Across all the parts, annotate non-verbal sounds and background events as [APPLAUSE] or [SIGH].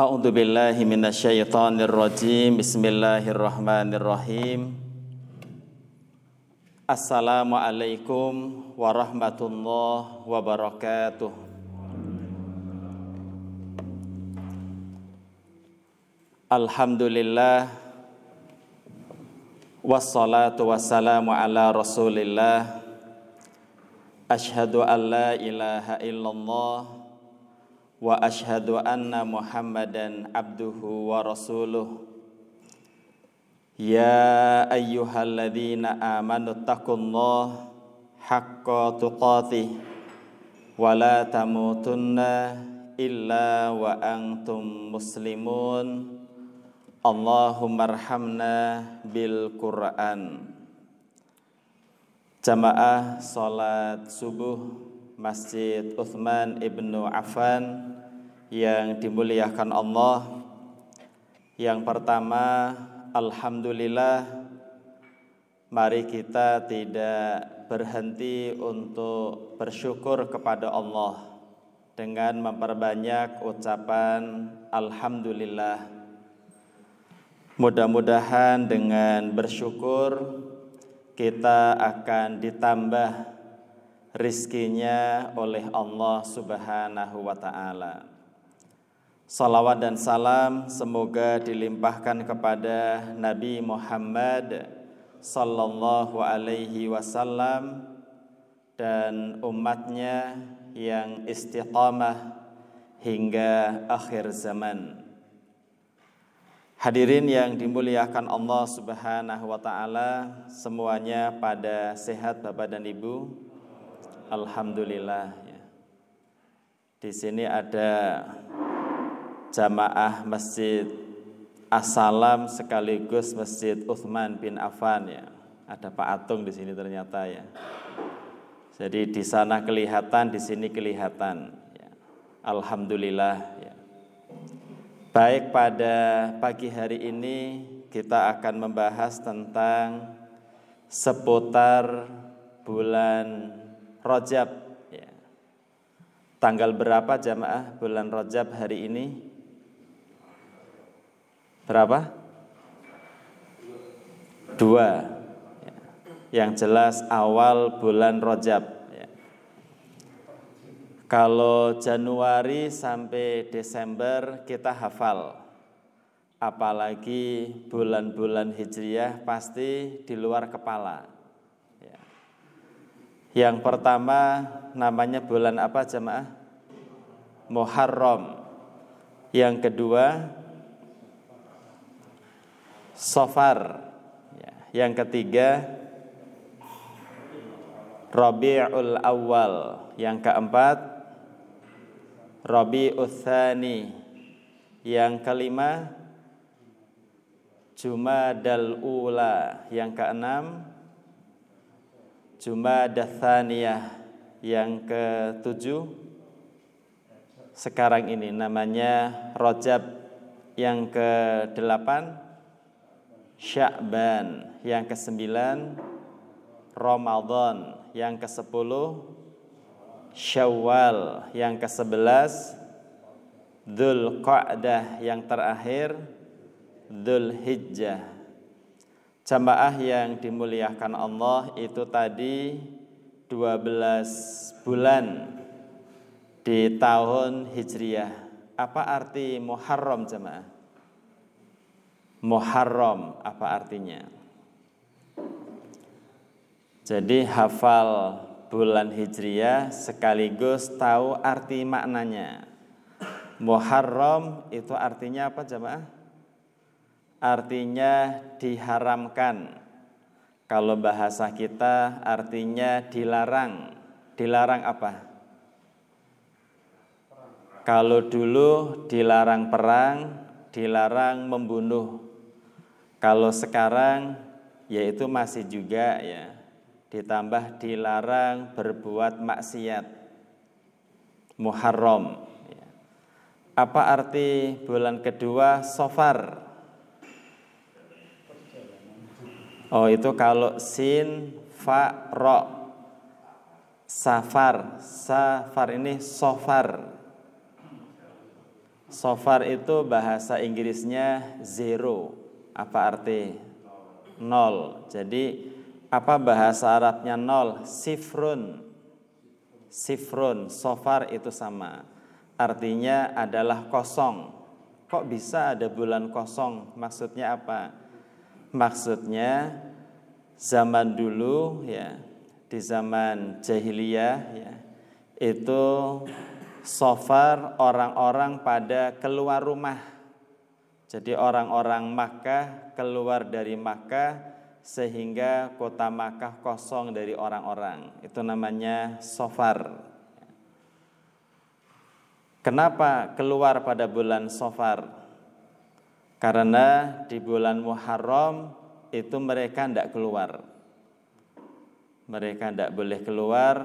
A'udzu billahi minasyaitonir rajim. Bismillahirrahmanirrahim. Assalamualaikum warahmatullahi wabarakatuh. Alhamdulillah Wassalatu wassalamu ala rasulillah Ashhadu an la ilaha illallah Muhammadan abduhu wa rasuluh. Ya ayyuhalladzina amanu taqullah haqqa tuqatih Wa la tamutunna illa wa antum muslimun. Allahumma arhamna bil Quran. Jamaah salat subuh Masjid Uthman ibnu Affan yang dimuliakan Allah. Yang pertama Alhamdulillah Mari kita tidak berhenti untuk bersyukur kepada Allah Dengan memperbanyak ucapan Alhamdulillah. Mudah-mudahan dengan bersyukur kita akan ditambah rizkinya oleh Allah Subhanahu wa taala. Salawat dan salam semoga dilimpahkan kepada Nabi Muhammad sallallahu alaihi wasallam dan umatnya yang istiqamah hingga akhir zaman. Hadirin yang dimuliakan Allah Subhanahu wa taala, semuanya pada sehat Bapak dan Ibu. Alhamdulillah ya. Di sini ada jamaah Masjid Assalam sekaligus Masjid Uthman bin Affan ya. Ada Pak Atung di sini ternyata ya. Jadi di sana kelihatan, di sini kelihatan ya. Alhamdulillah ya. Baik pada pagi hari ini kita akan membahas tentang seputar bulan Rojab. Ya. Tanggal berapa jamaah bulan Rojab hari ini? Berapa? Dua. Ya. Yang jelas awal bulan Rojab. Kalau Januari sampai Desember kita hafal. Apalagi bulan-bulan Hijriah pasti di luar kepala. Ya. Yang pertama namanya bulan apa jemaah? Muharram. Yang kedua Sofar. Ya. Yang ketiga Rabiul Awal. Yang keempat Rabi Uthani Yang kelima Jumadal Ula Yang keenam Jumadathaniyah Yang ketujuh Sekarang ini. Namanya Rojab Yang kedelapan Sya'ban Yang kesembilan Ramadan Yang kesepuluh Syawal yang ke-11 Dhul Qa'dah yang terakhir Dhul Hijjah Jamaah yang dimuliakan Allah itu tadi 12 bulan di tahun Hijriah Apa arti Muharram jamaah? Muharram apa artinya? Jadi hafal bulan Hijriah sekaligus tahu arti maknanya. Muharram itu artinya apa jemaah? Artinya diharamkan. Kalau bahasa kita artinya dilarang. Dilarang apa? Kalau dulu dilarang perang, dilarang membunuh. Kalau sekarang yaitu masih juga ya ditambah dilarang berbuat maksiat Muharram apa arti bulan kedua sofar oh itu kalau sin fa ro safar safar ini sofar Sofar itu bahasa Inggrisnya zero. Apa arti? Nol. Jadi apa bahasa Arabnya nol? Sifrun. Sifrun. Sofar itu sama. Artinya adalah kosong. Kok bisa ada bulan kosong? Maksudnya apa? Maksudnya zaman dulu ya, di zaman jahiliyah ya, itu sofar orang-orang pada keluar rumah. Jadi orang-orang Makkah keluar dari Makkah sehingga kota Makkah kosong dari orang-orang. Itu namanya sofar. Kenapa keluar pada bulan sofar? Karena di bulan Muharram itu mereka tidak keluar. Mereka tidak boleh keluar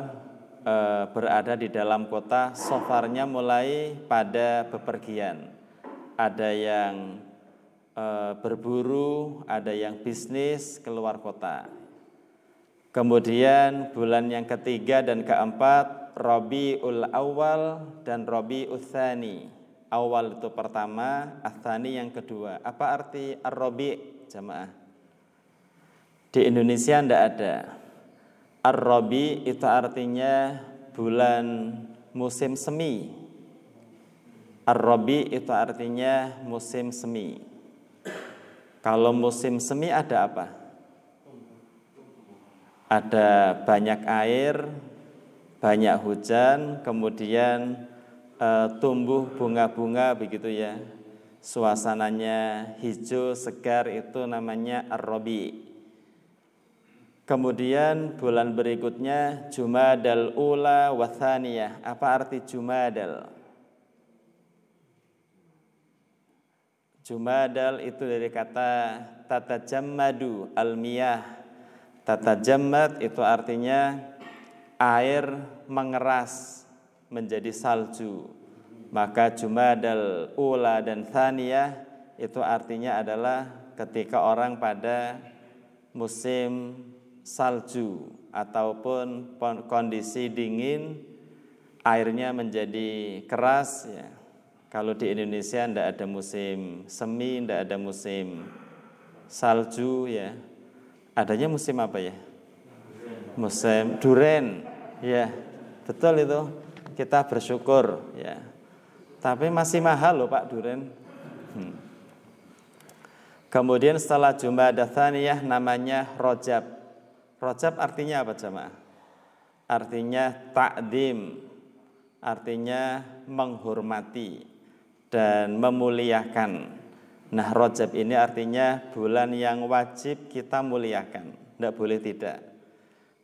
e, berada di dalam kota. Sofarnya mulai pada bepergian. Ada yang e, berburu ada yang bisnis keluar kota. Kemudian bulan yang ketiga dan keempat Robiul Awal dan Robiul Thani awal itu pertama Athani yang kedua apa arti Ar-Robi jamaah di Indonesia tidak ada Ar-Rabi itu artinya bulan musim semi. Ar-Rabi itu artinya musim semi. Kalau musim semi ada apa? Ada banyak air, banyak hujan, kemudian e, tumbuh bunga-bunga begitu ya. Suasananya hijau, segar itu namanya Ar-Rabi. Kemudian bulan berikutnya Jumadal Ula Wathaniyah. Apa arti Jumadal? Jumadal itu dari kata tata jammadu almiyah. Tata jammad itu artinya air mengeras menjadi salju. Maka Jumadal Ula dan Thaniyah itu artinya adalah ketika orang pada musim salju ataupun kondisi dingin airnya menjadi keras ya. Kalau di Indonesia tidak ada musim semi, tidak ada musim salju ya. Adanya musim apa ya? Musim duren. Ya, betul itu. Kita bersyukur ya. Tapi masih mahal loh Pak duren. Hmm. Kemudian setelah Jumat Thaniyah namanya Rojab. Rojab artinya apa jemaah? Artinya takdim, artinya menghormati dan memuliakan. Nah Rojab ini artinya bulan yang wajib kita muliakan, tidak boleh tidak.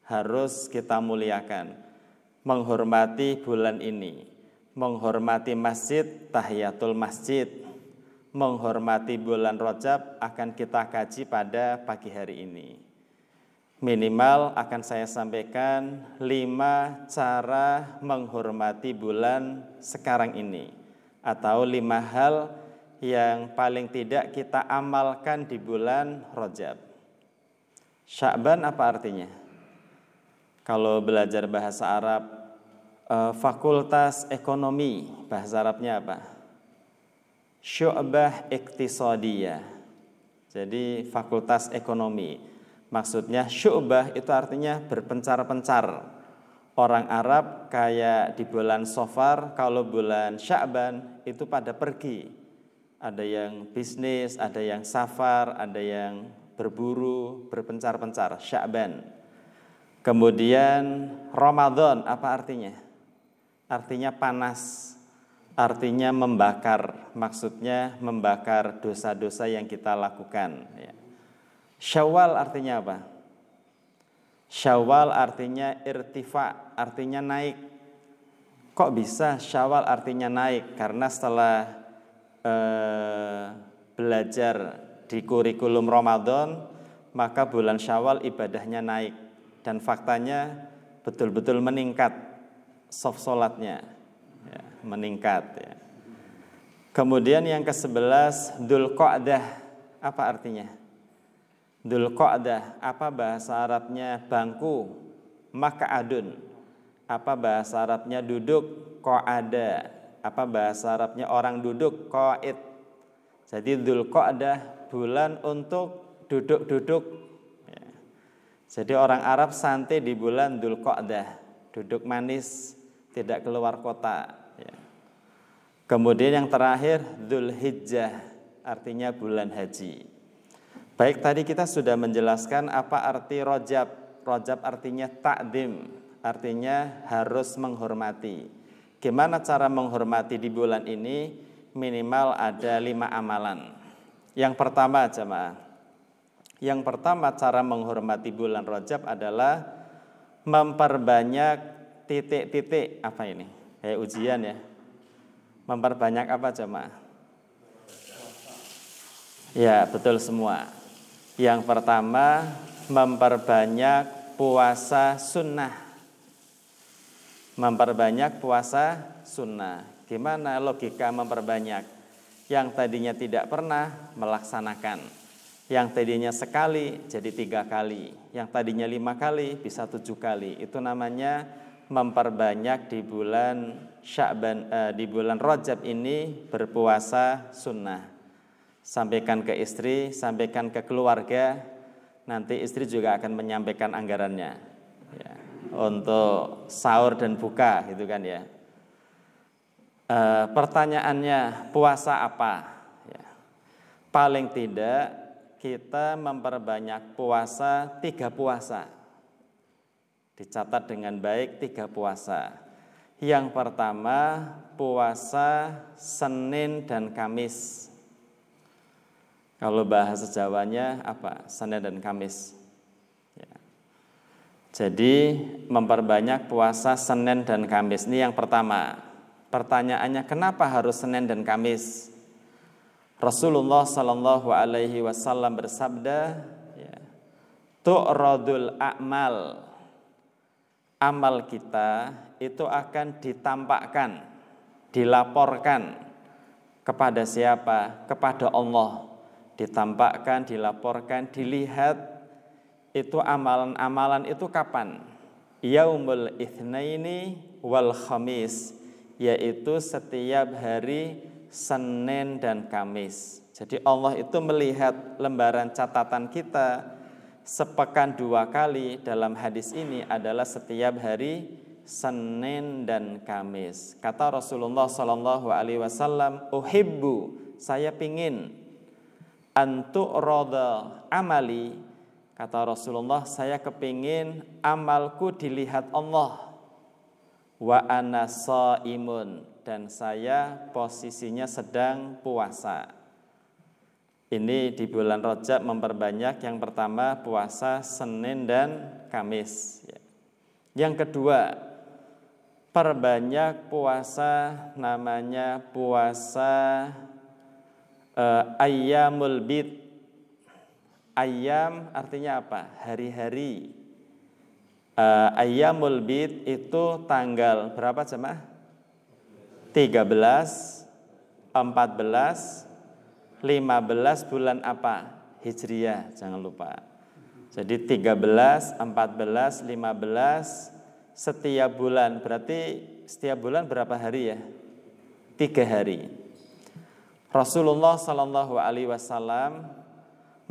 Harus kita muliakan, menghormati bulan ini, menghormati masjid, tahiyatul masjid, menghormati bulan Rojab akan kita kaji pada pagi hari ini minimal akan saya sampaikan lima cara menghormati bulan sekarang ini atau lima hal yang paling tidak kita amalkan di bulan Rajab. Sya'ban apa artinya? Kalau belajar bahasa Arab eh, fakultas ekonomi bahasa Arabnya apa? Syu'bah iktisadiyah. Jadi fakultas ekonomi Maksudnya syu'bah itu artinya berpencar-pencar. Orang Arab kayak di bulan Sofar, kalau bulan Sya'ban itu pada pergi. Ada yang bisnis, ada yang safar, ada yang berburu, berpencar-pencar, Sya'ban. Kemudian Ramadan apa artinya? Artinya panas, artinya membakar, maksudnya membakar dosa-dosa yang kita lakukan. Ya. Syawal artinya apa? Syawal artinya irtifa, artinya naik. Kok bisa syawal artinya naik? Karena setelah eh, belajar di kurikulum Ramadan, maka bulan syawal ibadahnya naik. Dan faktanya betul-betul meningkat soft solatnya. Ya, meningkat ya. Kemudian yang ke-11 Dul apa artinya? Dul Qa'dah, apa bahasa Arabnya bangku, maka adun. Apa bahasa Arabnya duduk, qa'ada. Apa bahasa Arabnya orang duduk qaid. Jadi Dzulqa'dah bulan untuk duduk-duduk. Jadi orang Arab santai di bulan Dzulqa'dah, duduk manis, tidak keluar kota. Ya. Kemudian yang terakhir Dzulhijjah, artinya bulan haji. Baik tadi kita sudah menjelaskan apa arti rojab. Rojab artinya takdim, artinya harus menghormati. Gimana cara menghormati di bulan ini? Minimal ada lima amalan. Yang pertama jemaah. Yang pertama cara menghormati bulan rojab adalah memperbanyak titik-titik apa ini? Kayak ujian ya. Memperbanyak apa jemaah? Ya, betul semua. Yang pertama, memperbanyak puasa sunnah. Memperbanyak puasa sunnah. Gimana logika memperbanyak? Yang tadinya tidak pernah melaksanakan. Yang tadinya sekali jadi tiga kali. Yang tadinya lima kali bisa tujuh kali. Itu namanya memperbanyak di bulan Sya'ban eh, di bulan Rajab ini berpuasa sunnah sampaikan ke istri, sampaikan ke keluarga, nanti istri juga akan menyampaikan anggarannya ya, untuk sahur dan buka gitu kan ya. E, pertanyaannya puasa apa? Ya. Paling tidak kita memperbanyak puasa tiga puasa. Dicatat dengan baik tiga puasa. Yang pertama puasa Senin dan Kamis kalau bahasa Jawanya apa? Senin dan Kamis. Ya. Jadi memperbanyak puasa Senin dan Kamis. Ini yang pertama. Pertanyaannya kenapa harus Senin dan Kamis? Rasulullah Shallallahu Alaihi Wasallam bersabda, ya, tu'radul a'mal amal kita itu akan ditampakkan, dilaporkan kepada siapa? Kepada Allah ditampakkan, dilaporkan, dilihat itu amalan-amalan itu kapan? Yaumul Itsnaini wal Khamis yaitu setiap hari Senin dan Kamis. Jadi Allah itu melihat lembaran catatan kita sepekan dua kali dalam hadis ini adalah setiap hari Senin dan Kamis. Kata Rasulullah Shallallahu Alaihi Wasallam, "Uhibbu, saya pingin antuk roda amali kata Rasulullah saya kepingin amalku dilihat Allah wa ana imun dan saya posisinya sedang puasa. Ini di bulan Rajab memperbanyak yang pertama puasa Senin dan Kamis ya. yang kedua perbanyak puasa namanya puasa uh, ayyamul bid. Ayam artinya apa? Hari-hari. Uh, ayyamul bid itu tanggal berapa jemaah 13 14 15 bulan apa Hijriah jangan lupa jadi 13 14 15 setiap bulan berarti setiap bulan berapa hari ya tiga hari Rasulullah Shallallahu Alaihi Wasallam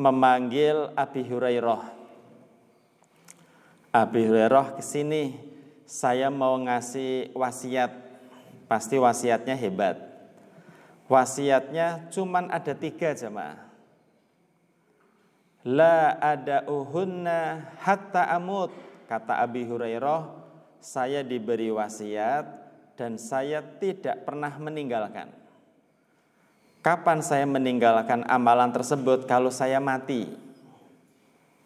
memanggil Abi Hurairah. Abi Hurairah ke sini, saya mau ngasih wasiat. Pasti wasiatnya hebat. Wasiatnya cuman ada tiga jemaah. La ada uhunna hatta amut. Kata Abi Hurairah, saya diberi wasiat dan saya tidak pernah meninggalkan. Kapan saya meninggalkan amalan tersebut kalau saya mati?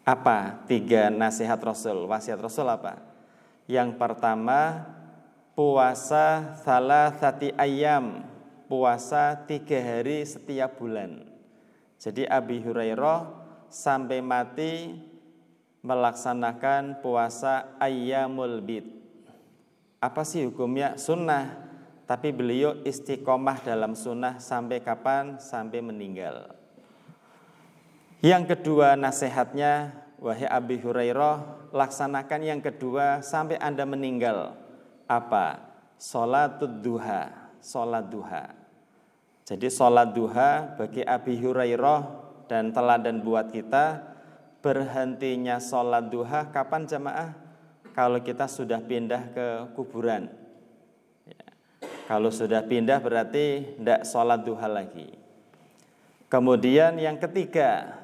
Apa? Tiga nasihat Rasul, wasiat Rasul apa? Yang pertama, puasa salah sati ayam, puasa tiga hari setiap bulan. Jadi Abi Hurairah sampai mati melaksanakan puasa ayamul bid. Apa sih hukumnya? Sunnah tapi beliau istiqomah dalam sunnah sampai kapan? Sampai meninggal. Yang kedua nasihatnya, wahai Abi Hurairah, laksanakan yang kedua sampai Anda meninggal. Apa? Salatul duha, sholat duha. Jadi sholat duha bagi Abi Hurairah dan teladan buat kita berhentinya sholat duha kapan jamaah? Kalau kita sudah pindah ke kuburan. Ya. Kalau sudah pindah berarti tidak sholat duha lagi. Kemudian yang ketiga,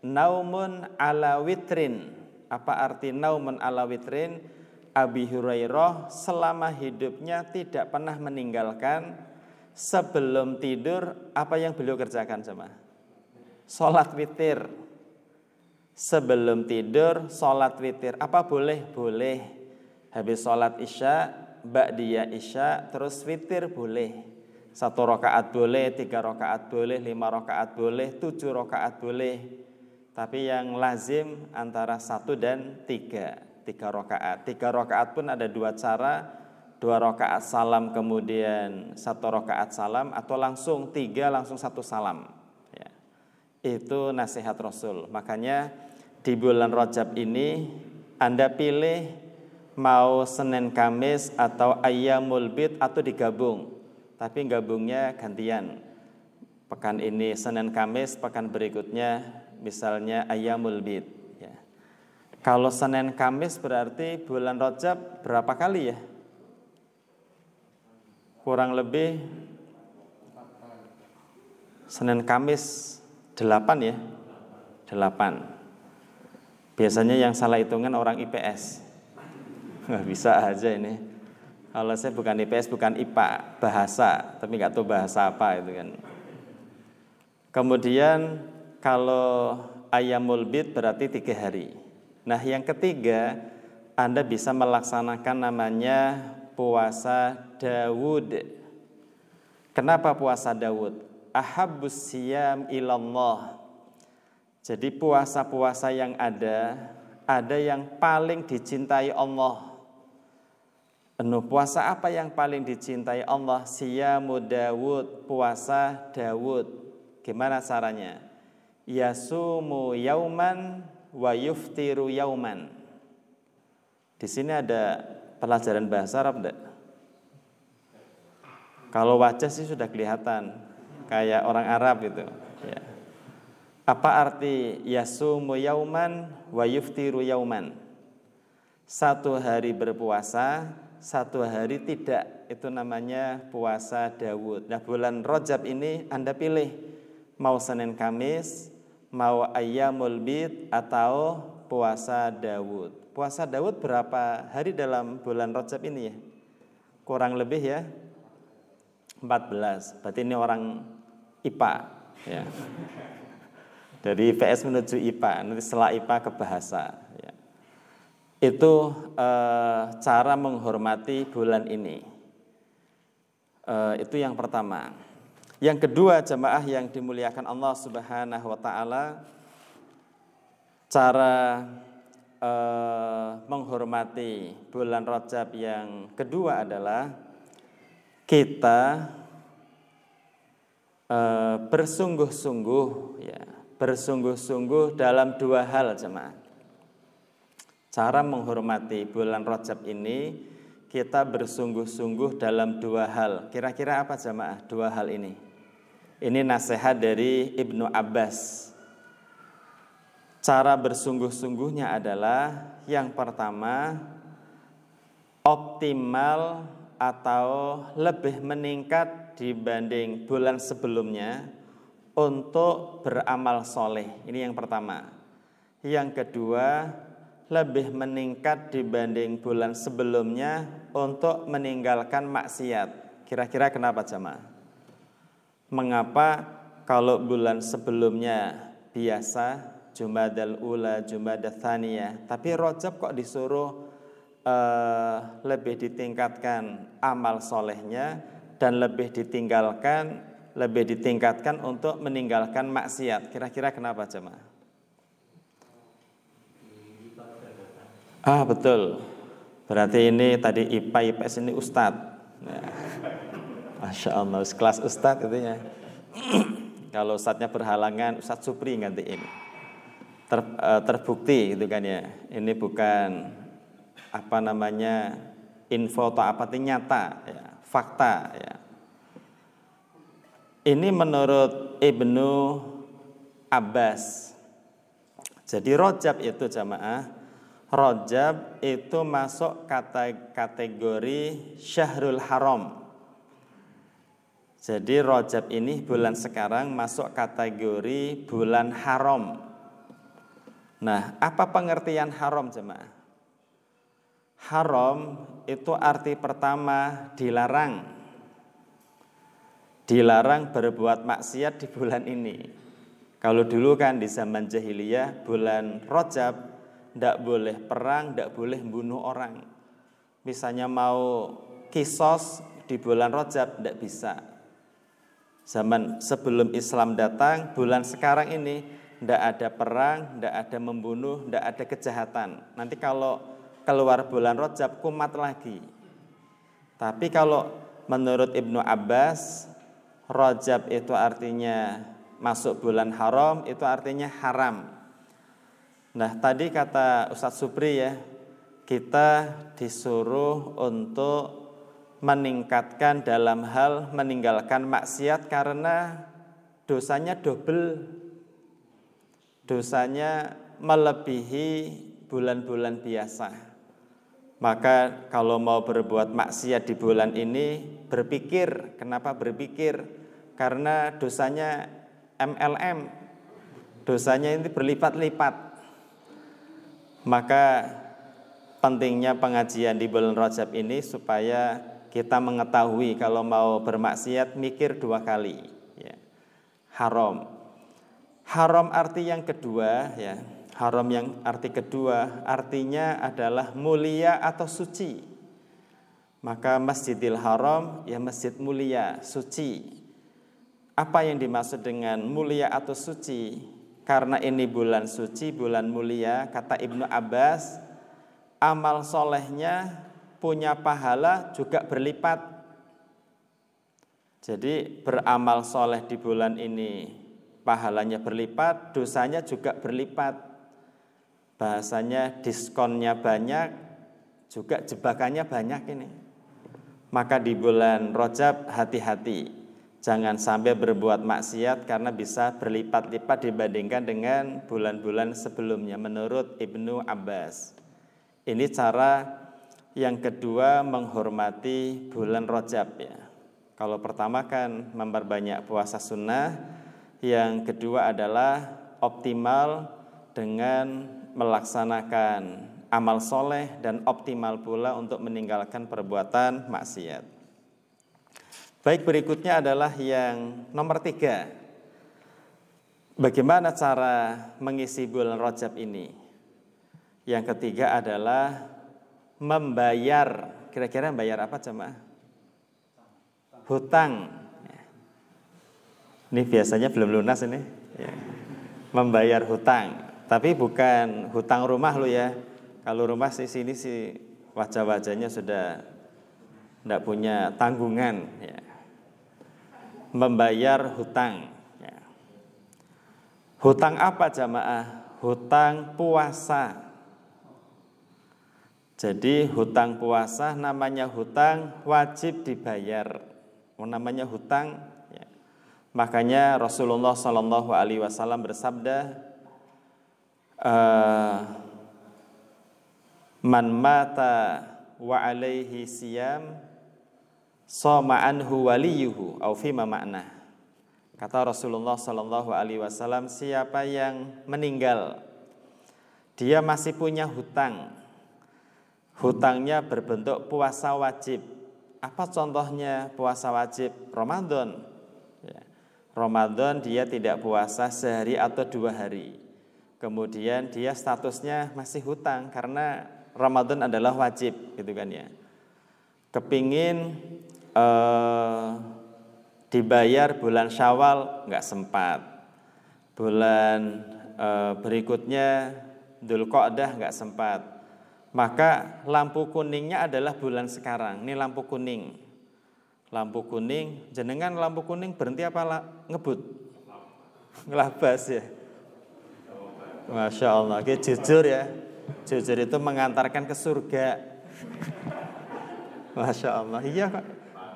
naumun ala witrin. Apa arti naumun ala witrin? Abi Hurairah selama hidupnya tidak pernah meninggalkan sebelum tidur apa yang beliau kerjakan sama Sholat witir. Sebelum tidur sholat witir. Apa boleh? Boleh. Habis sholat isya Ba'diyah isya Terus witir boleh. Satu rakaat boleh Tiga rakaat boleh Lima rakaat boleh Tujuh rakaat boleh. Tapi yang lazim antara satu dan tiga tiga rakaat. Tiga rakaat pun ada dua cara, dua rakaat salam kemudian satu rakaat salam atau langsung tiga langsung satu salam. Ya. Itu nasihat Rasul. Makanya di bulan Rajab ini Anda pilih mau Senin Kamis atau Ayyamul Bid atau digabung. Tapi gabungnya gantian. Pekan ini Senin Kamis, pekan berikutnya misalnya Ayyamul Bid. Kalau Senin Kamis berarti bulan Rajab berapa kali ya? Kurang lebih Senin Kamis 8 ya? 8. Biasanya yang salah hitungan orang IPS. Nggak bisa aja ini. Kalau saya bukan IPS, bukan IPA, bahasa, tapi nggak tahu bahasa apa itu kan. Kemudian kalau ayamul bid berarti tiga hari. Nah, yang ketiga, Anda bisa melaksanakan namanya puasa Dawud. Kenapa puasa Dawud? Ahabbus siyam ilallah. Jadi puasa-puasa yang ada, ada yang paling dicintai Allah. Penuh puasa apa yang paling dicintai Allah? Siyamu Dawud, puasa Dawud. Gimana caranya? Yasumu yauman wa yuftiru yauman. Di sini ada pelajaran bahasa Arab enggak? Kalau wajah sih sudah kelihatan kayak orang Arab itu. Ya. Apa arti yasumu yauman wa yuftiru yauman? Satu hari berpuasa, satu hari tidak. Itu namanya puasa Dawud. Nah bulan Rojab ini Anda pilih mau Senin Kamis, mau ayyamul bid atau puasa Dawud. Puasa Dawud berapa hari dalam bulan Rajab ini ya? Kurang lebih ya 14. Berarti ini orang IPA ya. Dari PS menuju IPA, nanti setelah IPA ke bahasa ya. Itu eh, cara menghormati bulan ini. Eh, itu yang pertama. Yang kedua jemaah yang dimuliakan Allah Subhanahu wa taala cara eh, menghormati bulan Rajab yang kedua adalah kita eh, bersungguh-sungguh ya, bersungguh-sungguh dalam dua hal jemaah. Cara menghormati bulan Rajab ini kita bersungguh-sungguh dalam dua hal. Kira-kira apa jemaah dua hal ini? Ini nasihat dari Ibnu Abbas. Cara bersungguh-sungguhnya adalah yang pertama optimal atau lebih meningkat dibanding bulan sebelumnya untuk beramal soleh. Ini yang pertama. Yang kedua, lebih meningkat dibanding bulan sebelumnya untuk meninggalkan maksiat. Kira-kira kenapa jemaah? Mengapa kalau bulan sebelumnya biasa Jumadal Ula, Jumadal Thaniyah, tapi Rojab kok disuruh uh, lebih ditingkatkan amal solehnya dan lebih ditinggalkan, lebih ditingkatkan untuk meninggalkan maksiat. Kira-kira kenapa jemaah? Ah betul. Berarti ini tadi IPA IPS ini Ustadz. Ya. Masya Allah, kelas ustadz itu ya. Kalau ustadznya berhalangan, Ustadz Supri gantiin. Ter, uh, terbukti gitu kan ya. Ini bukan apa namanya info atau apa nyata ya, fakta ya. Ini menurut Ibnu Abbas. Jadi rojab itu jamaah, rojab itu masuk kata kategori syahrul haram. Jadi rojab ini bulan sekarang masuk kategori bulan haram. Nah, apa pengertian haram jemaah? Haram itu arti pertama dilarang dilarang berbuat maksiat di bulan ini. Kalau dulu kan di zaman jahiliyah bulan Rojab tidak boleh perang, tidak boleh bunuh orang. Misalnya mau kisos di bulan Rojab tidak bisa. Zaman sebelum Islam datang, bulan sekarang ini tidak ada perang, tidak ada membunuh, tidak ada kejahatan. Nanti kalau keluar bulan Rojab kumat lagi. Tapi kalau menurut Ibnu Abbas Rajab itu artinya masuk bulan haram, itu artinya haram. Nah, tadi kata Ustadz Supri ya, kita disuruh untuk meningkatkan dalam hal meninggalkan maksiat karena dosanya double. Dosanya melebihi bulan-bulan biasa. Maka kalau mau berbuat maksiat di bulan ini berpikir, kenapa berpikir? Karena dosanya MLM, dosanya ini berlipat-lipat. Maka pentingnya pengajian di bulan Rajab ini supaya kita mengetahui kalau mau bermaksiat mikir dua kali. Ya. Haram. Haram arti yang kedua ya. Haram yang arti kedua artinya adalah mulia atau suci. Maka Masjidil Haram ya masjid mulia, suci. Apa yang dimaksud dengan mulia atau suci? Karena ini bulan suci, bulan mulia, kata Ibnu Abbas, amal solehnya punya pahala juga berlipat. Jadi beramal soleh di bulan ini pahalanya berlipat, dosanya juga berlipat. Bahasanya diskonnya banyak, juga jebakannya banyak ini. Maka di bulan Rojab hati-hati Jangan sampai berbuat maksiat karena bisa berlipat-lipat dibandingkan dengan bulan-bulan sebelumnya menurut Ibnu Abbas. Ini cara yang kedua menghormati bulan Rojab ya. Kalau pertama kan memperbanyak puasa sunnah, yang kedua adalah optimal dengan melaksanakan amal soleh dan optimal pula untuk meninggalkan perbuatan maksiat. Baik berikutnya adalah yang nomor tiga. Bagaimana cara mengisi bulan Rajab ini? Yang ketiga adalah membayar. Kira-kira membayar apa cuma? Hutang. Ini biasanya belum lunas ini. Ya. Membayar hutang. Tapi bukan hutang rumah lo ya kalau rumah di sini sih wajah-wajahnya sudah tidak punya tanggungan, ya. membayar hutang. Ya. Hutang apa jamaah? Hutang puasa. Jadi hutang puasa namanya hutang wajib dibayar. Namanya hutang. Ya. Makanya Rasulullah Shallallahu Alaihi Wasallam bersabda, uh, man mata wa alaihi siyam soma anhu waliyuhu au fima makna kata Rasulullah sallallahu alaihi wasallam siapa yang meninggal dia masih punya hutang hutangnya berbentuk puasa wajib apa contohnya puasa wajib Ramadan ya. Ramadan dia tidak puasa sehari atau dua hari kemudian dia statusnya masih hutang karena Ramadan adalah wajib gitu kan ya. Kepingin eh, dibayar bulan Syawal nggak sempat. Bulan eh, berikutnya Qa'dah nggak sempat. Maka lampu kuningnya adalah bulan sekarang. Ini lampu kuning. Lampu kuning, jenengan lampu kuning berhenti apa lah? ngebut? Ngelabas ya. Masya Allah, Oke, jujur ya. Jujur itu mengantarkan ke surga. Masya Allah. Iya kok.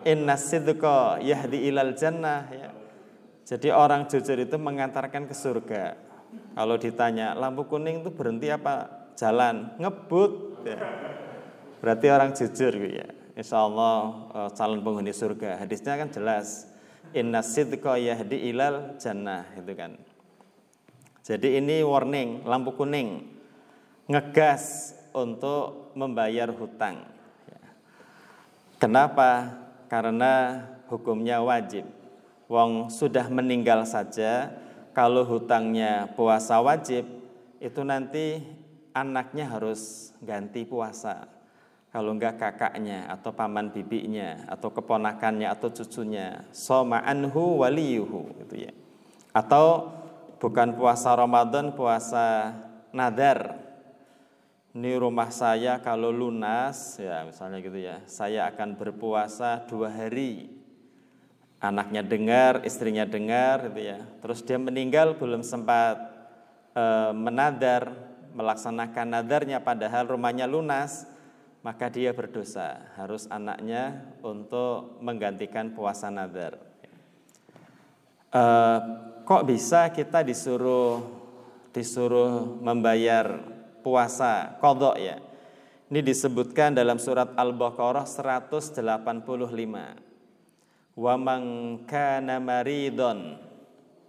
Inna sidqa yahdi ilal jannah. Ya. Jadi orang jujur itu mengantarkan ke surga. Kalau ditanya lampu kuning itu berhenti apa jalan? Ngebut. Ya. Berarti orang jujur ya. Insya Allah uh, calon penghuni surga. Hadisnya kan jelas. Inna sidqa yahdi ilal jannah itu kan. Jadi ini warning, lampu kuning. Ngegas untuk membayar hutang. Ya. Kenapa? Karena hukumnya wajib wong sudah meninggal saja kalau hutangnya puasa wajib itu nanti anaknya harus ganti puasa. Kalau enggak kakaknya atau paman bibinya atau keponakannya atau cucunya soma anhu waliyuhu gitu ya. Atau bukan puasa Ramadan puasa nadar. Ini rumah saya kalau lunas ya misalnya gitu ya saya akan berpuasa dua hari. Anaknya dengar, istrinya dengar gitu ya. Terus dia meninggal belum sempat e, menadar, melaksanakan nadarnya padahal rumahnya lunas, maka dia berdosa. Harus anaknya untuk menggantikan puasa nadar. E, kok bisa kita disuruh disuruh membayar puasa kodok ya? Ini disebutkan dalam surat Al-Baqarah 185 wa man kana maridon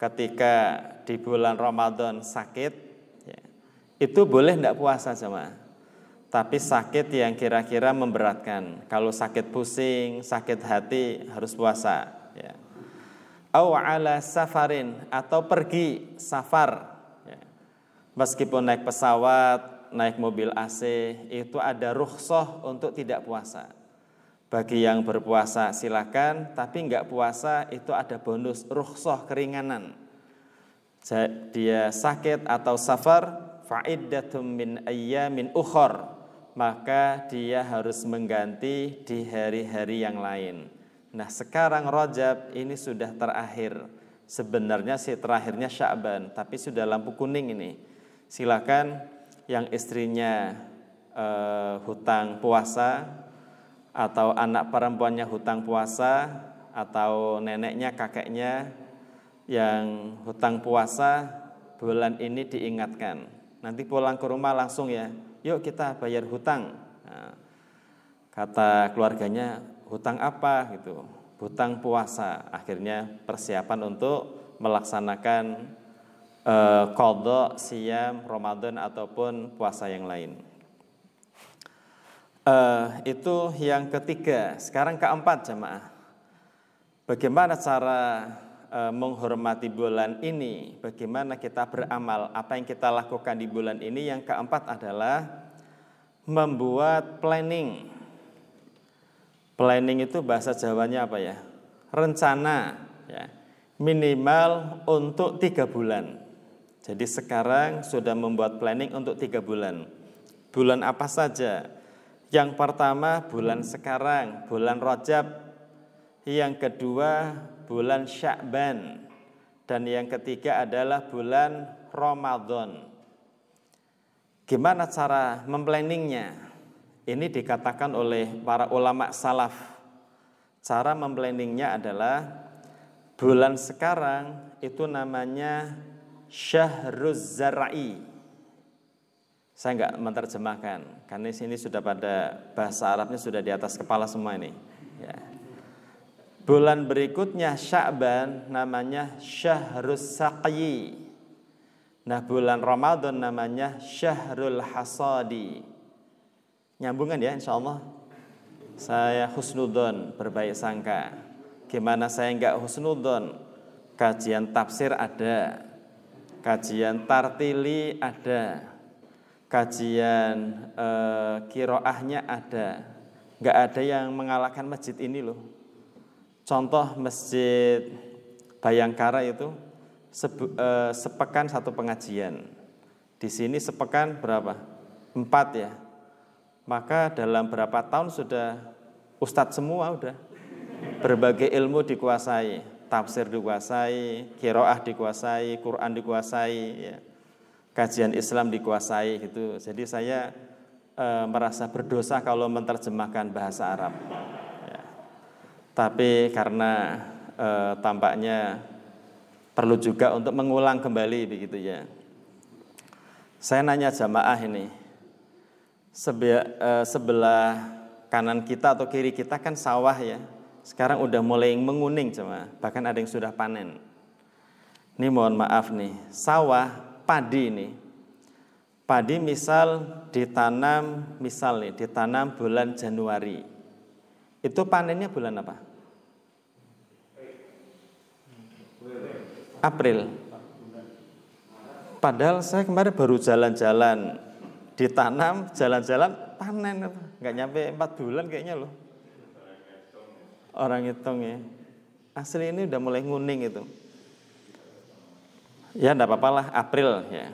ketika di bulan Ramadan sakit itu boleh tidak puasa sama tapi sakit yang kira-kira memberatkan kalau sakit pusing sakit hati harus puasa ya ala safarin atau pergi safar ya. meskipun naik pesawat naik mobil AC itu ada rukhsah untuk tidak puasa bagi yang berpuasa silakan, tapi enggak puasa itu ada bonus rukhsah keringanan. Dia sakit atau safar, fa'iddatum min ayyamin ukhor, maka dia harus mengganti di hari-hari yang lain. Nah sekarang Rajab ini sudah terakhir. Sebenarnya sih terakhirnya Sya'ban, tapi sudah lampu kuning ini. Silakan yang istrinya uh, hutang puasa atau anak perempuannya hutang puasa atau neneknya kakeknya yang hutang puasa bulan ini diingatkan nanti pulang ke rumah langsung ya. Yuk kita bayar hutang. Nah, kata keluarganya hutang apa? gitu. Hutang puasa. Akhirnya persiapan untuk melaksanakan eh, kodok siam Ramadan ataupun puasa yang lain. Uh, itu yang ketiga. Sekarang keempat jemaah. Bagaimana cara menghormati bulan ini? Bagaimana kita beramal? Apa yang kita lakukan di bulan ini? Yang keempat adalah membuat planning. Planning itu bahasa Jawanya apa ya? Rencana. Ya. Minimal untuk tiga bulan. Jadi sekarang sudah membuat planning untuk tiga bulan. Bulan apa saja? Yang pertama bulan sekarang, bulan Rajab. Yang kedua bulan Sya'ban. Dan yang ketiga adalah bulan Ramadan. Gimana cara memplanningnya? Ini dikatakan oleh para ulama salaf. Cara memplanningnya adalah bulan sekarang itu namanya Syahruz Zar'i saya nggak menerjemahkan karena sini sudah pada bahasa Arabnya sudah di atas kepala semua ini. Ya. Bulan berikutnya Sya'ban namanya Syahrus Saqyi. Nah bulan Ramadan namanya Syahrul Hasadi. Nyambungan ya insya Allah. Saya husnudon berbaik sangka. Gimana saya nggak husnudon? Kajian tafsir ada, kajian tartili ada, kajian eh, kiroahnya ada nggak ada yang mengalahkan masjid ini loh contoh masjid Bayangkara itu sebu, eh, sepekan satu pengajian. Di sini sepekan berapa? Empat ya. Maka dalam berapa tahun sudah ustadz semua udah berbagai ilmu dikuasai. Tafsir dikuasai kiroah dikuasai Quran dikuasai ya. Kajian Islam dikuasai gitu. Jadi saya e, merasa berdosa kalau menerjemahkan bahasa Arab. Tapi karena e, tampaknya perlu juga untuk mengulang kembali begitu ya. Saya nanya jamaah ini, eh, sebelah kanan kita atau kiri kita kan sawah ya. Sekarang udah mulai menguning cuma, bahkan ada yang sudah panen. Ini mohon maaf nih, sawah padi ini. Padi misal ditanam, misal nih ditanam bulan Januari. Itu panennya bulan apa? April. Padahal saya kemarin baru jalan-jalan ditanam, jalan-jalan panen nggak nyampe empat bulan kayaknya loh. Orang hitung ya. Asli ini udah mulai nguning itu. Ya enggak apa-apa lah April ya.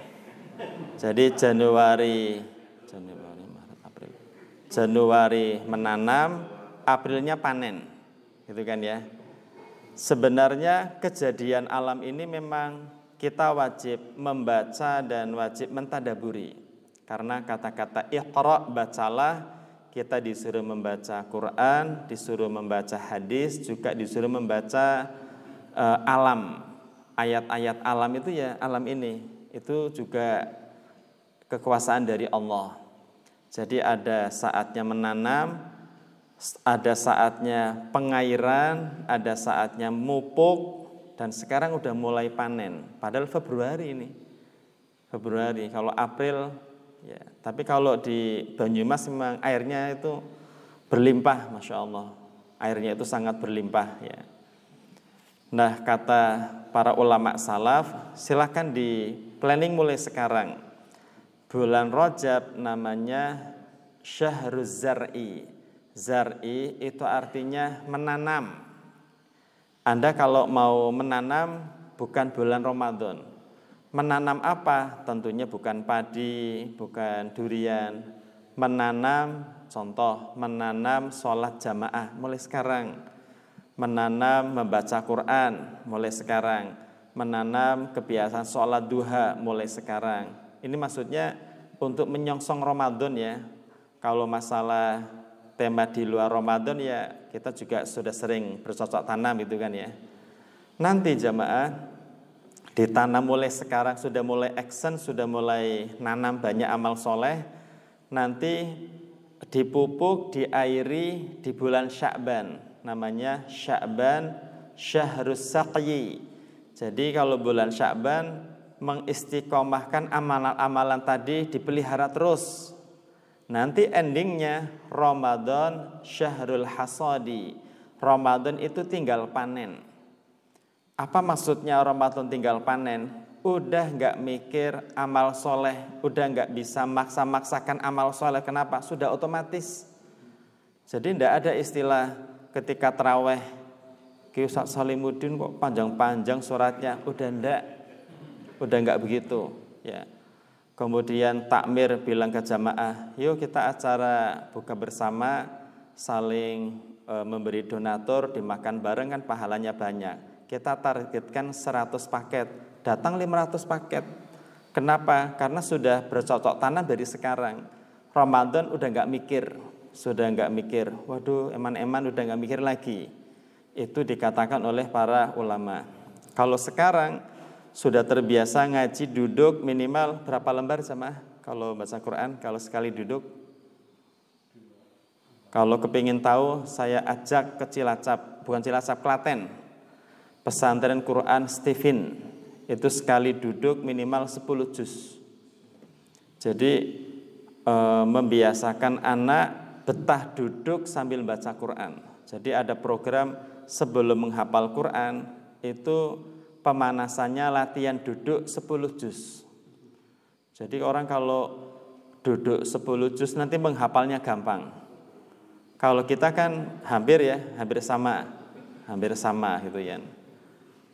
Jadi Januari Januari Maret April. Januari menanam, Aprilnya panen. Gitu kan ya. Sebenarnya kejadian alam ini memang kita wajib membaca dan wajib mentadaburi. Karena kata-kata iqra bacalah kita disuruh membaca Quran, disuruh membaca hadis, juga disuruh membaca uh, alam. Ayat-ayat alam itu ya alam ini. Itu juga kekuasaan dari Allah. Jadi ada saatnya menanam, ada saatnya pengairan, ada saatnya mupuk, dan sekarang udah mulai panen. Padahal Februari ini. Februari, kalau April ya. Tapi kalau di Banyumas memang airnya itu berlimpah, masya Allah. Airnya itu sangat berlimpah ya. Nah kata para ulama salaf, silahkan di planning mulai sekarang. Bulan Rojab namanya Syahruz Zar'i. Zar'i itu artinya menanam anda kalau mau menanam bukan bulan Ramadan. Menanam apa? Tentunya bukan padi, bukan durian. Menanam, contoh, menanam sholat jamaah mulai sekarang. Menanam membaca Quran mulai sekarang. Menanam kebiasaan sholat duha mulai sekarang. Ini maksudnya untuk menyongsong Ramadan ya. Kalau masalah tema di luar Ramadan ya kita juga sudah sering bercocok tanam itu kan ya. Nanti jamaah ditanam mulai sekarang sudah mulai action, sudah mulai nanam banyak amal soleh. Nanti dipupuk, diairi di bulan Sya'ban. Namanya Sya'ban Syahrus Saqyi. Jadi kalau bulan Sya'ban mengistiqomahkan amalan-amalan tadi dipelihara terus Nanti endingnya Ramadan Syahrul Hasadi. Ramadan itu tinggal panen. Apa maksudnya Ramadan tinggal panen? Udah nggak mikir amal soleh, udah nggak bisa maksa-maksakan amal soleh. Kenapa? Sudah otomatis. Jadi tidak ada istilah ketika teraweh Ustaz Salimuddin kok panjang-panjang suratnya. Udah ndak, udah nggak begitu. Ya, Kemudian takmir bilang ke jamaah, yuk kita acara buka bersama, saling e, memberi donatur, dimakan bareng kan pahalanya banyak. Kita targetkan 100 paket, datang 500 paket. Kenapa? Karena sudah bercocok tanam dari sekarang. Ramadan udah nggak mikir, sudah nggak mikir. Waduh, eman-eman udah nggak mikir lagi. Itu dikatakan oleh para ulama. Kalau sekarang sudah terbiasa ngaji duduk minimal berapa lembar sama kalau baca Quran kalau sekali duduk. Kalau kepingin tahu saya ajak ke Cilacap bukan Cilacap Klaten. Pesantren Quran Stephen. Itu sekali duduk minimal 10 juz. Jadi e, membiasakan anak betah duduk sambil baca Quran. Jadi ada program sebelum menghafal Quran itu pemanasannya latihan duduk 10 juz. Jadi orang kalau duduk 10 juz nanti menghafalnya gampang. Kalau kita kan hampir ya, hampir sama. Hampir sama gitu ya.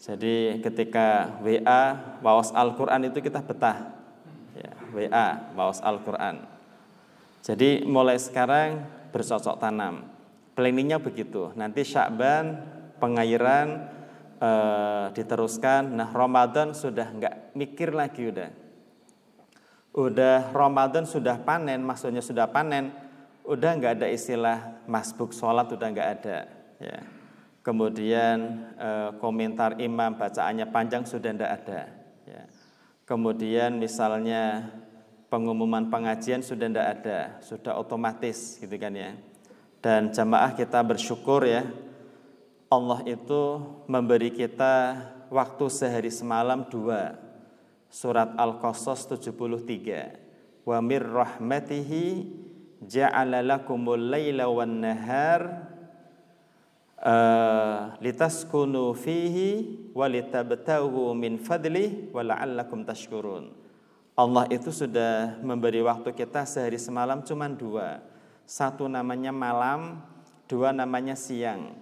Jadi ketika WA wawas Al-Qur'an itu kita betah. Ya, WA wawas Al-Qur'an. Jadi mulai sekarang bercocok tanam. Planningnya begitu. Nanti Syakban pengairan uh, diteruskan. Nah Ramadan sudah nggak mikir lagi udah. Udah Ramadan sudah panen, maksudnya sudah panen, udah nggak ada istilah masbuk sholat udah nggak ada. Ya. kemudian eh, komentar imam bacaannya panjang sudah tidak ada. Ya. Kemudian misalnya pengumuman pengajian sudah tidak ada, sudah otomatis gitu kan ya. Dan jamaah kita bersyukur ya, Allah itu memberi kita waktu sehari semalam dua. Surat Al-Qasas 73. Wa mir rahmatihi ja'ala lakumul laila wan nahar uh, litaskunu fihi wa litabtahu min fadli wa la'allakum tashkurun. Allah itu sudah memberi waktu kita sehari semalam cuma dua. Satu namanya malam, dua namanya siang.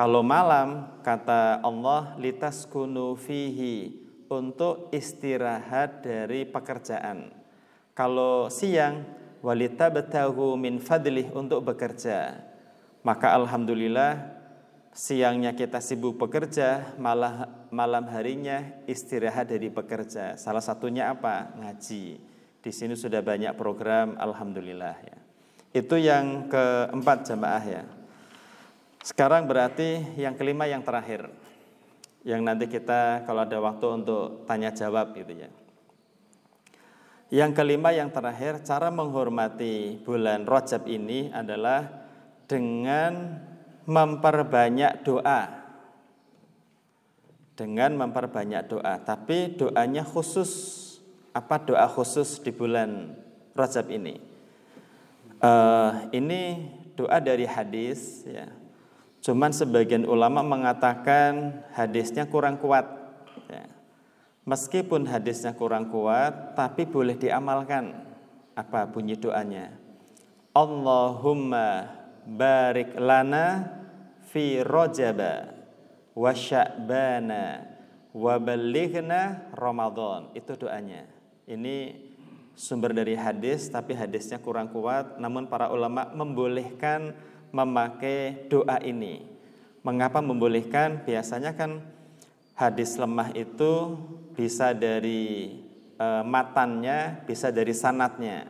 Kalau malam, kata Allah, litas kunu fihi, untuk istirahat dari pekerjaan. Kalau siang, walita betahu min fadlih, untuk bekerja. Maka Alhamdulillah, siangnya kita sibuk bekerja, malah malam harinya istirahat dari bekerja. Salah satunya apa? Ngaji. Di sini sudah banyak program, alhamdulillah ya. Itu yang keempat jamaah ya. Sekarang berarti yang kelima yang terakhir. Yang nanti kita kalau ada waktu untuk tanya jawab gitu ya. Yang kelima yang terakhir, cara menghormati bulan Rajab ini adalah dengan memperbanyak doa dengan memperbanyak doa. Tapi doanya khusus. Apa doa khusus di bulan Rajab ini? Uh, ini doa dari hadis ya. Cuman sebagian ulama mengatakan hadisnya kurang kuat. Ya. Meskipun hadisnya kurang kuat, tapi boleh diamalkan. Apa bunyi doanya? Allahumma barik lana fi rojaba wa sya'bana wa balighna Ramadan. Itu doanya. Ini sumber dari hadis tapi hadisnya kurang kuat namun para ulama membolehkan memakai doa ini. Mengapa membolehkan? Biasanya kan hadis lemah itu bisa dari e, matannya, bisa dari sanatnya.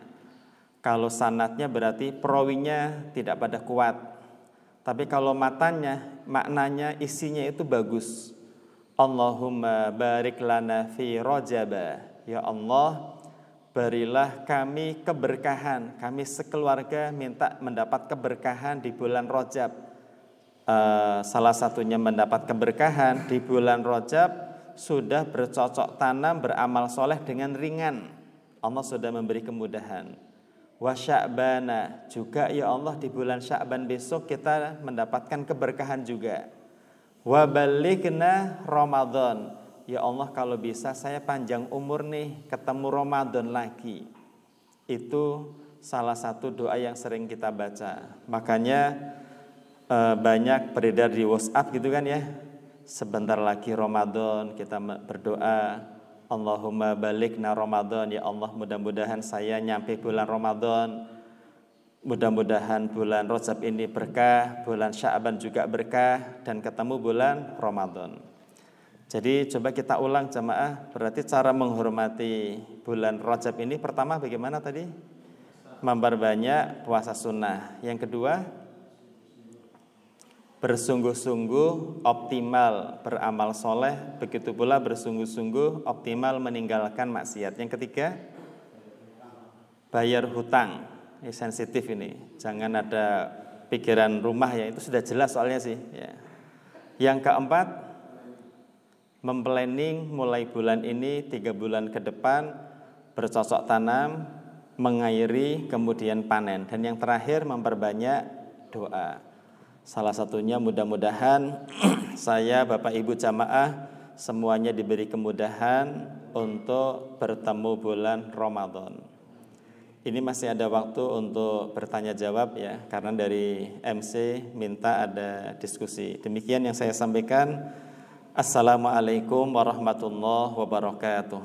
Kalau sanatnya berarti perawinya tidak pada kuat. Tapi kalau matanya, maknanya isinya itu bagus. Allahumma barik lana fi rajaba. Ya Allah, berilah kami keberkahan. Kami sekeluarga minta mendapat keberkahan di bulan Rajab. Uh, salah satunya mendapat keberkahan di bulan Rajab sudah bercocok tanam beramal soleh dengan ringan. Allah sudah memberi kemudahan wa sya'bana juga ya Allah di bulan Sya'ban besok kita mendapatkan keberkahan juga wa balighna Ramadan ya Allah kalau bisa saya panjang umur nih ketemu Ramadan lagi. Itu salah satu doa yang sering kita baca. Makanya eh, banyak beredar di WhatsApp gitu kan ya. Sebentar lagi Ramadan kita berdoa. Allahumma balikna Ramadan. Ya Allah mudah-mudahan saya nyampe bulan Ramadan. Mudah-mudahan bulan Rajab ini berkah bulan Sya'ban juga berkah dan ketemu bulan Ramadan jadi coba kita ulang jemaah berarti cara menghormati bulan Rajab ini pertama bagaimana tadi memperbanyak puasa sunnah yang kedua bersungguh-sungguh optimal beramal soleh, begitu pula bersungguh-sungguh optimal meninggalkan maksiat. Yang ketiga, bayar hutang. Ini sensitif ini, jangan ada pikiran rumah ya, itu sudah jelas soalnya sih. Ya. Yang keempat, memplanning mulai bulan ini tiga bulan ke depan bercocok tanam, mengairi, kemudian panen. Dan yang terakhir memperbanyak doa. Salah satunya mudah-mudahan [CLEARS THROAT] saya Bapak Ibu jamaah semuanya diberi kemudahan untuk bertemu bulan Ramadan. Ini masih ada waktu untuk bertanya jawab ya, karena dari MC minta ada diskusi. Demikian yang saya sampaikan. Assalamualaikum warahmatullahi wabarakatuh.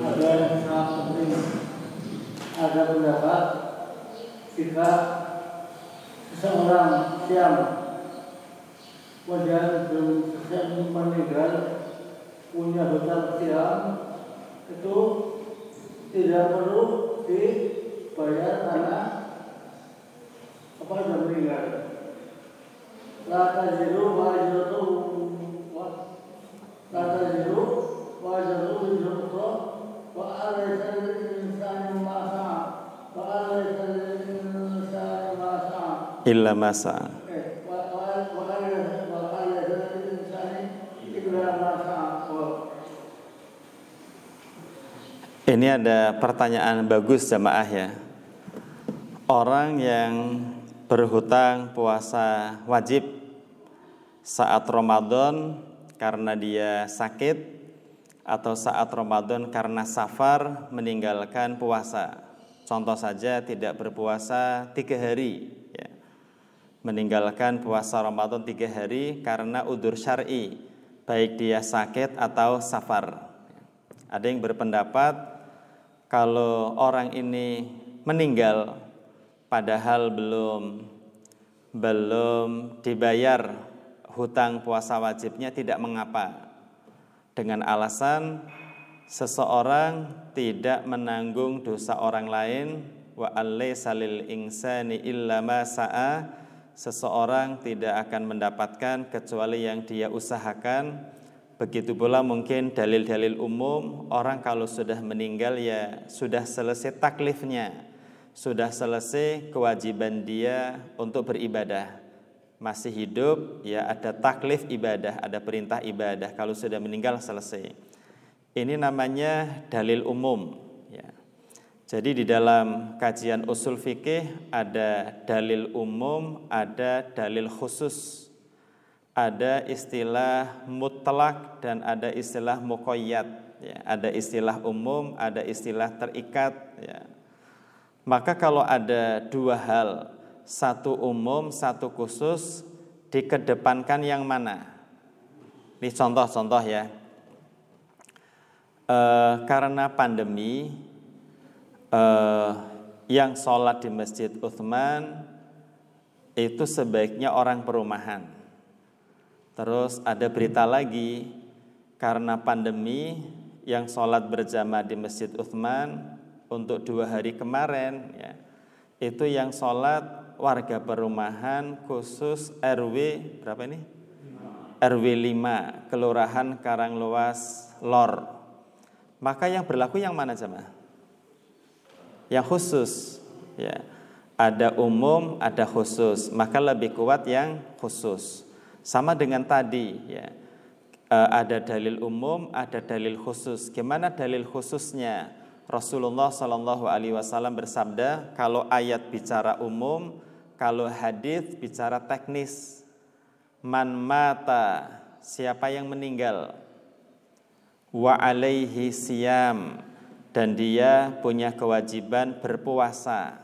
ada sangat penting ada pendapat jika seseorang siam kemudian belum selesai meninggal punya hutang siam itu tidak perlu dibayar karena apa sudah meninggal. La taziru wa ajratu wa la taziru wa ajratu wa wa alaysa lil insani ma sa'a illa masa. Ini ada pertanyaan bagus jamaah ya. Orang yang berhutang puasa wajib saat Ramadan karena dia sakit atau saat Ramadan karena safar meninggalkan puasa. Contoh saja tidak berpuasa tiga hari, ya. meninggalkan puasa Ramadan tiga hari karena udur syari, baik dia sakit atau safar. Ada yang berpendapat kalau orang ini meninggal padahal belum belum dibayar hutang puasa wajibnya tidak mengapa. Dengan alasan seseorang tidak menanggung dosa orang lain wa alaysa lil insani illa ma sa'a seseorang tidak akan mendapatkan kecuali yang dia usahakan begitu pula mungkin dalil-dalil umum orang kalau sudah meninggal ya sudah selesai taklifnya sudah selesai kewajiban dia untuk beribadah masih hidup ya ada taklif ibadah, ada perintah ibadah. Kalau sudah meninggal selesai. Ini namanya dalil umum ya. Jadi di dalam kajian usul fikih ada dalil umum, ada dalil khusus. Ada istilah mutlak dan ada istilah muqayyad ya. Ada istilah umum, ada istilah terikat ya. Maka kalau ada dua hal satu umum, satu khusus, dikedepankan yang mana? Ini contoh-contoh ya. E, karena pandemi, e, yang sholat di Masjid Uthman itu sebaiknya orang perumahan. Terus ada berita lagi, karena pandemi yang sholat berjamaah di Masjid Uthman untuk dua hari kemarin, ya, itu yang sholat warga perumahan khusus RW berapa ini? RW 5 Kelurahan Karangluas Lor. Maka yang berlaku yang mana jemaah? Yang khusus ya. Ada umum, ada khusus. Maka lebih kuat yang khusus. Sama dengan tadi ya. E, ada dalil umum, ada dalil khusus. Gimana dalil khususnya? Rasulullah Shallallahu Alaihi Wasallam bersabda, kalau ayat bicara umum, kalau hadis bicara teknis. Man mata, siapa yang meninggal? Wa alaihi siyam, dan dia punya kewajiban berpuasa.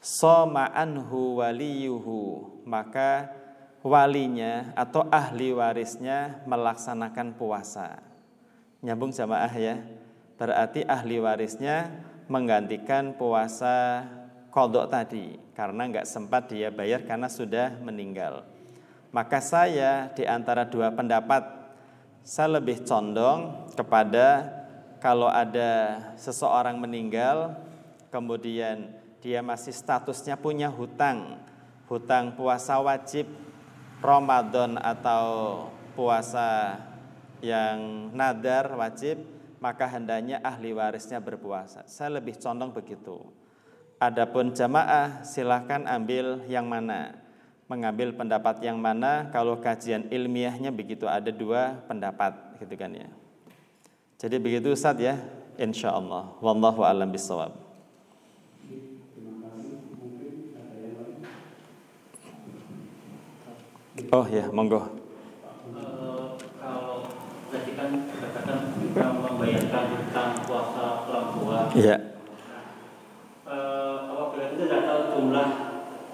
Soma anhu waliyuhu, maka walinya atau ahli warisnya melaksanakan puasa. Nyambung jamaah ya. Berarti ahli warisnya menggantikan puasa kodok tadi karena nggak sempat dia bayar karena sudah meninggal. Maka saya di antara dua pendapat saya lebih condong kepada kalau ada seseorang meninggal kemudian dia masih statusnya punya hutang, hutang puasa wajib Ramadan atau puasa yang nadar wajib, maka hendaknya ahli warisnya berpuasa. Saya lebih condong begitu. Adapun jamaah silahkan ambil yang mana. Mengambil pendapat yang mana. Kalau kajian ilmiahnya begitu ada dua pendapat gitu kan ya. Jadi begitu Ustaz ya. Insya Allah. Wallahu alam bisawab oh ya monggo Eh, kalau tadi kan katakan kita membayarkan hutang puasa orang tua ya Eh, apabila kita tidak tahu jumlah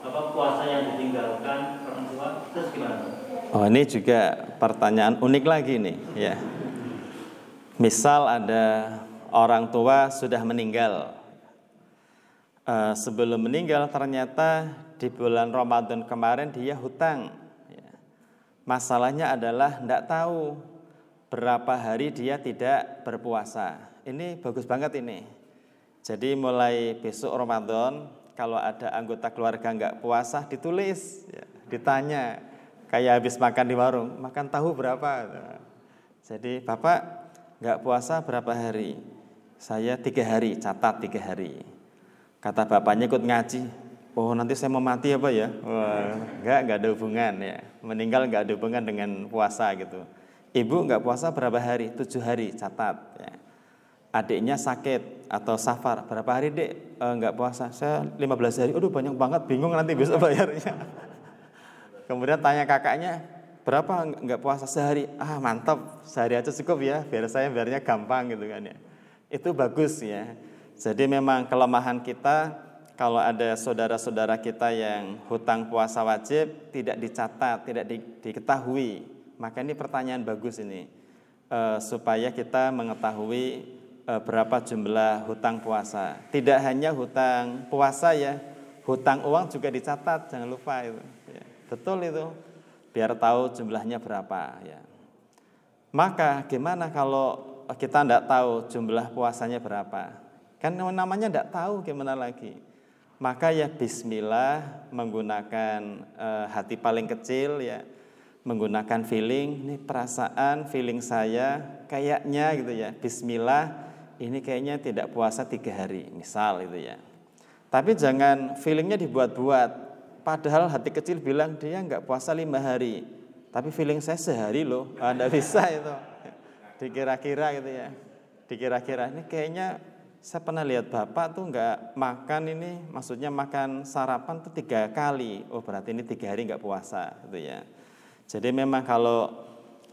apa puasa yang ditinggalkan orang tua terus gimana Oh ini juga pertanyaan unik lagi nih ya. Misal ada orang tua sudah meninggal. Eh, sebelum meninggal ternyata di bulan Ramadan kemarin dia hutang. Ya. Masalahnya adalah tidak tahu berapa hari dia tidak berpuasa. Ini bagus banget ini. Jadi mulai besok Ramadan kalau ada anggota keluarga nggak puasa ditulis, ya, ditanya kayak habis makan di warung, makan tahu berapa? Jadi bapak nggak puasa berapa hari? Saya tiga hari, catat tiga hari. Kata bapaknya ikut ngaji, oh nanti saya mau mati apa ya? Wah, nggak nggak ada hubungan ya, meninggal nggak ada hubungan dengan puasa gitu. Ibu nggak puasa berapa hari? Tujuh hari, catat. Ya. Adiknya sakit atau safar berapa hari dek e, nggak puasa. Saya 15 hari. Aduh banyak banget. Bingung nanti besok bayarnya. [LAUGHS] Kemudian tanya kakaknya berapa nggak puasa sehari? Ah mantap sehari aja cukup ya. Biar saya biarnya gampang gitu kan ya. Itu bagus ya. Jadi memang kelemahan kita kalau ada saudara-saudara kita yang hutang puasa wajib tidak dicatat tidak di, diketahui maka ini pertanyaan bagus ini e, supaya kita mengetahui Eh, berapa jumlah hutang puasa. Tidak hanya hutang puasa ya, hutang uang juga dicatat, jangan lupa itu. Ya, betul itu, biar tahu jumlahnya berapa ya. Maka gimana kalau kita tidak tahu jumlah puasanya berapa? Kan namanya tidak tahu gimana lagi. Maka ya Bismillah menggunakan uh, hati paling kecil ya, menggunakan feeling, ini perasaan, feeling saya kayaknya gitu ya. Bismillah ini kayaknya tidak puasa tiga hari, misal itu ya. Tapi jangan feelingnya dibuat-buat. Padahal hati kecil bilang dia nggak puasa lima hari, tapi feeling saya sehari loh, [LAUGHS] anda bisa itu. Dikira-kira gitu ya, dikira-kira ini kayaknya saya pernah lihat bapak tuh nggak makan ini, maksudnya makan sarapan tuh tiga kali. Oh berarti ini tiga hari nggak puasa, gitu ya. Jadi memang kalau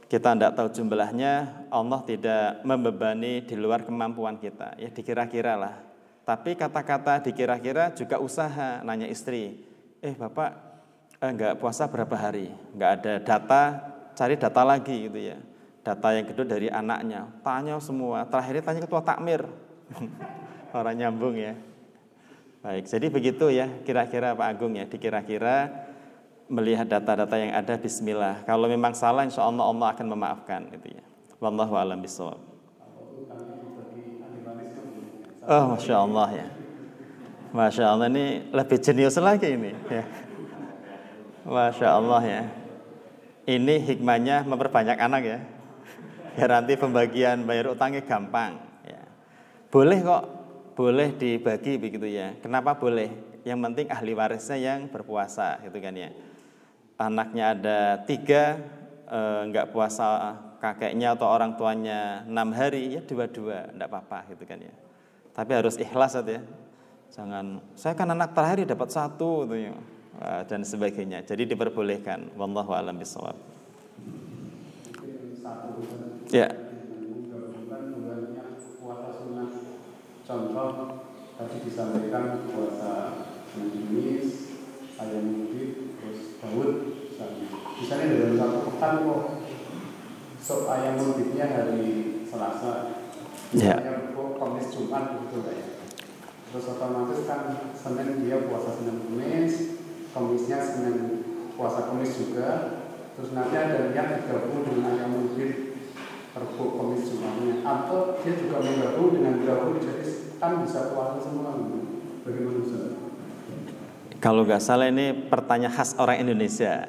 kita tidak tahu jumlahnya, Allah tidak membebani di luar kemampuan kita. Ya dikira-kira lah. Tapi kata-kata dikira-kira juga usaha, nanya istri, eh bapak eh, enggak puasa berapa hari? Enggak ada data, cari data lagi gitu ya. Data yang kedua dari anaknya, tanya semua. Terakhir tanya ketua takmir. [LAUGHS] Orang nyambung ya. Baik, jadi begitu ya kira-kira Pak Agung ya, dikira-kira melihat data-data yang ada bismillah. Kalau memang salah insya Allah Allah akan memaafkan gitu ya. Wallahu a'lam bishawab. Oh, masya Allah ya. Masya Allah ini lebih jenius lagi ini. Ya. Masya Allah ya. Ini hikmahnya memperbanyak anak ya. Ya nanti pembagian bayar utangnya gampang. Ya. Boleh kok, boleh dibagi begitu ya. Kenapa boleh? Yang penting ahli warisnya yang berpuasa gitu kan ya. Anaknya ada tiga eh, nggak puasa kakeknya atau orang tuanya enam hari ya dua-dua enggak apa-apa gitu kan ya. Tapi harus ikhlas ya. Jangan saya kan anak terakhir dapat satu gitu ya dan sebagainya. Jadi diperbolehkan. Wallahu alam bisawab ya contoh tadi disampaikan puasa Jumis, ayam mungkin, terus Daud misalnya dalam satu pekan kok sop ayam multiknya hari Selasa ya. misalnya yeah. kok Kamis Jumat gitu ya terus otomatis kan Senin dia puasa Senin Kamis Kamisnya Senin puasa Kamis juga terus nanti ada yang digabung dengan ayam multik Rabu Kamis Jumatnya atau dia juga menggabung dengan gabung jadi kan bisa puasa semua bagaimana Ustaz? Kalau nggak salah ini pertanyaan khas orang Indonesia.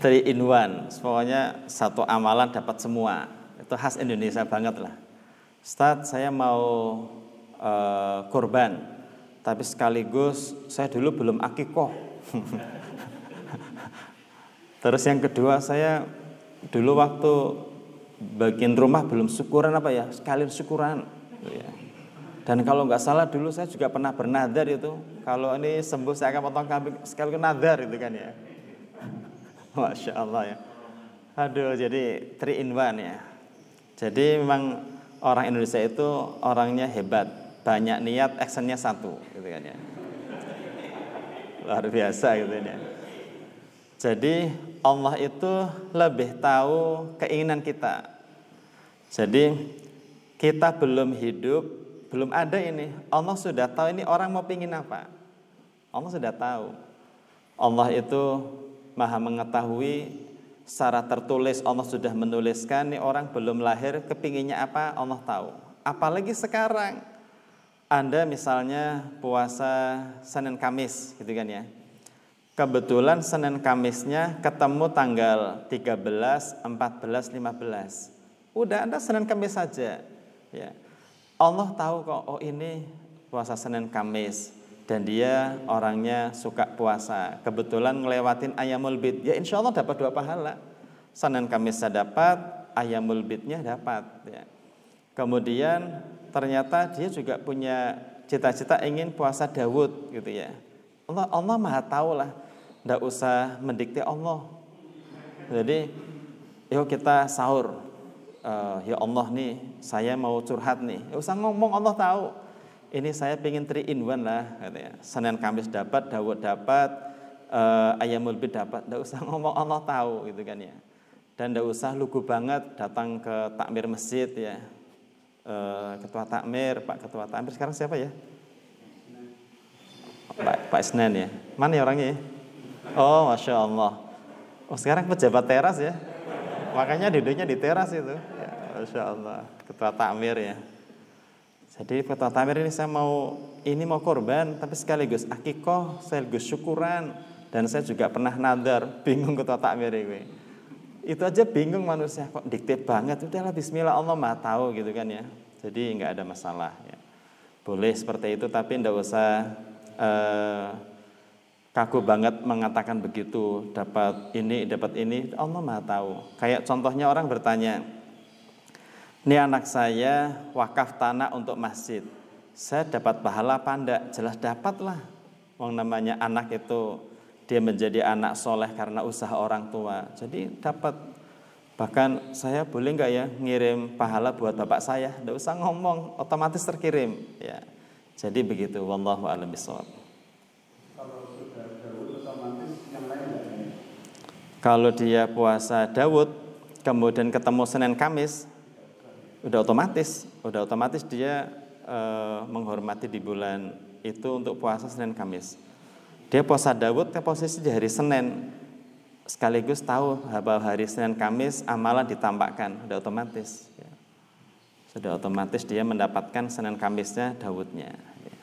Three in one, pokoknya satu amalan dapat semua. Itu khas Indonesia banget lah. Ustaz, saya mau uh, kurban, tapi sekaligus saya dulu belum akikoh. [LAUGHS] Terus yang kedua saya dulu waktu bagian rumah belum syukuran apa ya, sekalian syukuran. Ya dan kalau nggak salah dulu saya juga pernah bernadar itu. Kalau ini sembuh saya akan potong kambing sekali ke nadar itu kan ya. [LAUGHS] Masya Allah ya. Aduh jadi three in one ya. Jadi memang orang Indonesia itu orangnya hebat. Banyak niat, actionnya satu gitu kan ya. Luar biasa gitu ya. Jadi Allah itu lebih tahu keinginan kita. Jadi kita belum hidup belum ada ini. Allah sudah tahu ini orang mau pingin apa. Allah sudah tahu. Allah itu maha mengetahui secara tertulis Allah sudah menuliskan nih orang belum lahir kepinginnya apa Allah tahu apalagi sekarang Anda misalnya puasa Senin Kamis gitu kan ya kebetulan Senin Kamisnya ketemu tanggal 13, 14, 15 udah Anda Senin Kamis saja ya Allah tahu kok oh ini puasa Senin Kamis dan dia orangnya suka puasa. Kebetulan ngelewatin ayamul bid, ya insya Allah dapat dua pahala. Senin Kamis saya dapat, ayamul bidnya dapat. Ya. Kemudian ternyata dia juga punya cita-cita ingin puasa Dawud gitu ya. Allah, Allah maha tahu lah, tidak usah mendikte Allah. Jadi yuk kita sahur. Uh, ya Allah nih, saya mau curhat nih. Ya usah ngomong Allah tahu ini saya pengen three in one lah katanya. Senin Kamis dapat, Dawud dapat, uh, Ayamul Bid dapat. Tidak usah [LAUGHS] ngomong Allah tahu gitu kan ya. Dan tidak usah lugu banget datang ke takmir masjid ya. Uh, ketua takmir, Pak Ketua takmir sekarang siapa ya? Pak, Pak Isnen ya. Mana ya orangnya? Ya? Oh, masya Allah. Oh sekarang pejabat teras ya. Makanya duduknya di teras itu. Ya, masya Allah. Ketua takmir ya. Jadi kata Tamir ini saya mau ini mau korban tapi sekaligus akikoh, sekaligus syukuran dan saya juga pernah nadar, bingung kata Tamir ini. Itu aja bingung manusia kok dikte banget. Udahlah bismillah Allah Maha tahu gitu kan ya. Jadi nggak ada masalah ya. Boleh seperti itu tapi ndak usah eh, kaku banget mengatakan begitu dapat ini dapat ini Allah Maha tahu. Kayak contohnya orang bertanya, ini anak saya wakaf tanah untuk masjid. Saya dapat pahala apa enggak? Jelas dapat lah. Wong namanya anak itu dia menjadi anak soleh karena usaha orang tua. Jadi dapat. Bahkan saya boleh enggak ya ngirim pahala buat bapak saya? Enggak usah ngomong, otomatis terkirim. Ya. Jadi begitu. Wallahu a'lam bishawab. Kalau dia puasa Dawud, kemudian ketemu Senin Kamis, udah otomatis, udah otomatis dia e, menghormati di bulan itu untuk puasa Senin Kamis. Dia puasa Dawud ke posisi di hari Senin, sekaligus tahu bahwa hari Senin Kamis amalan ditampakkan, udah otomatis. Ya. Sudah otomatis dia mendapatkan Senin Kamisnya Dawudnya. Ya.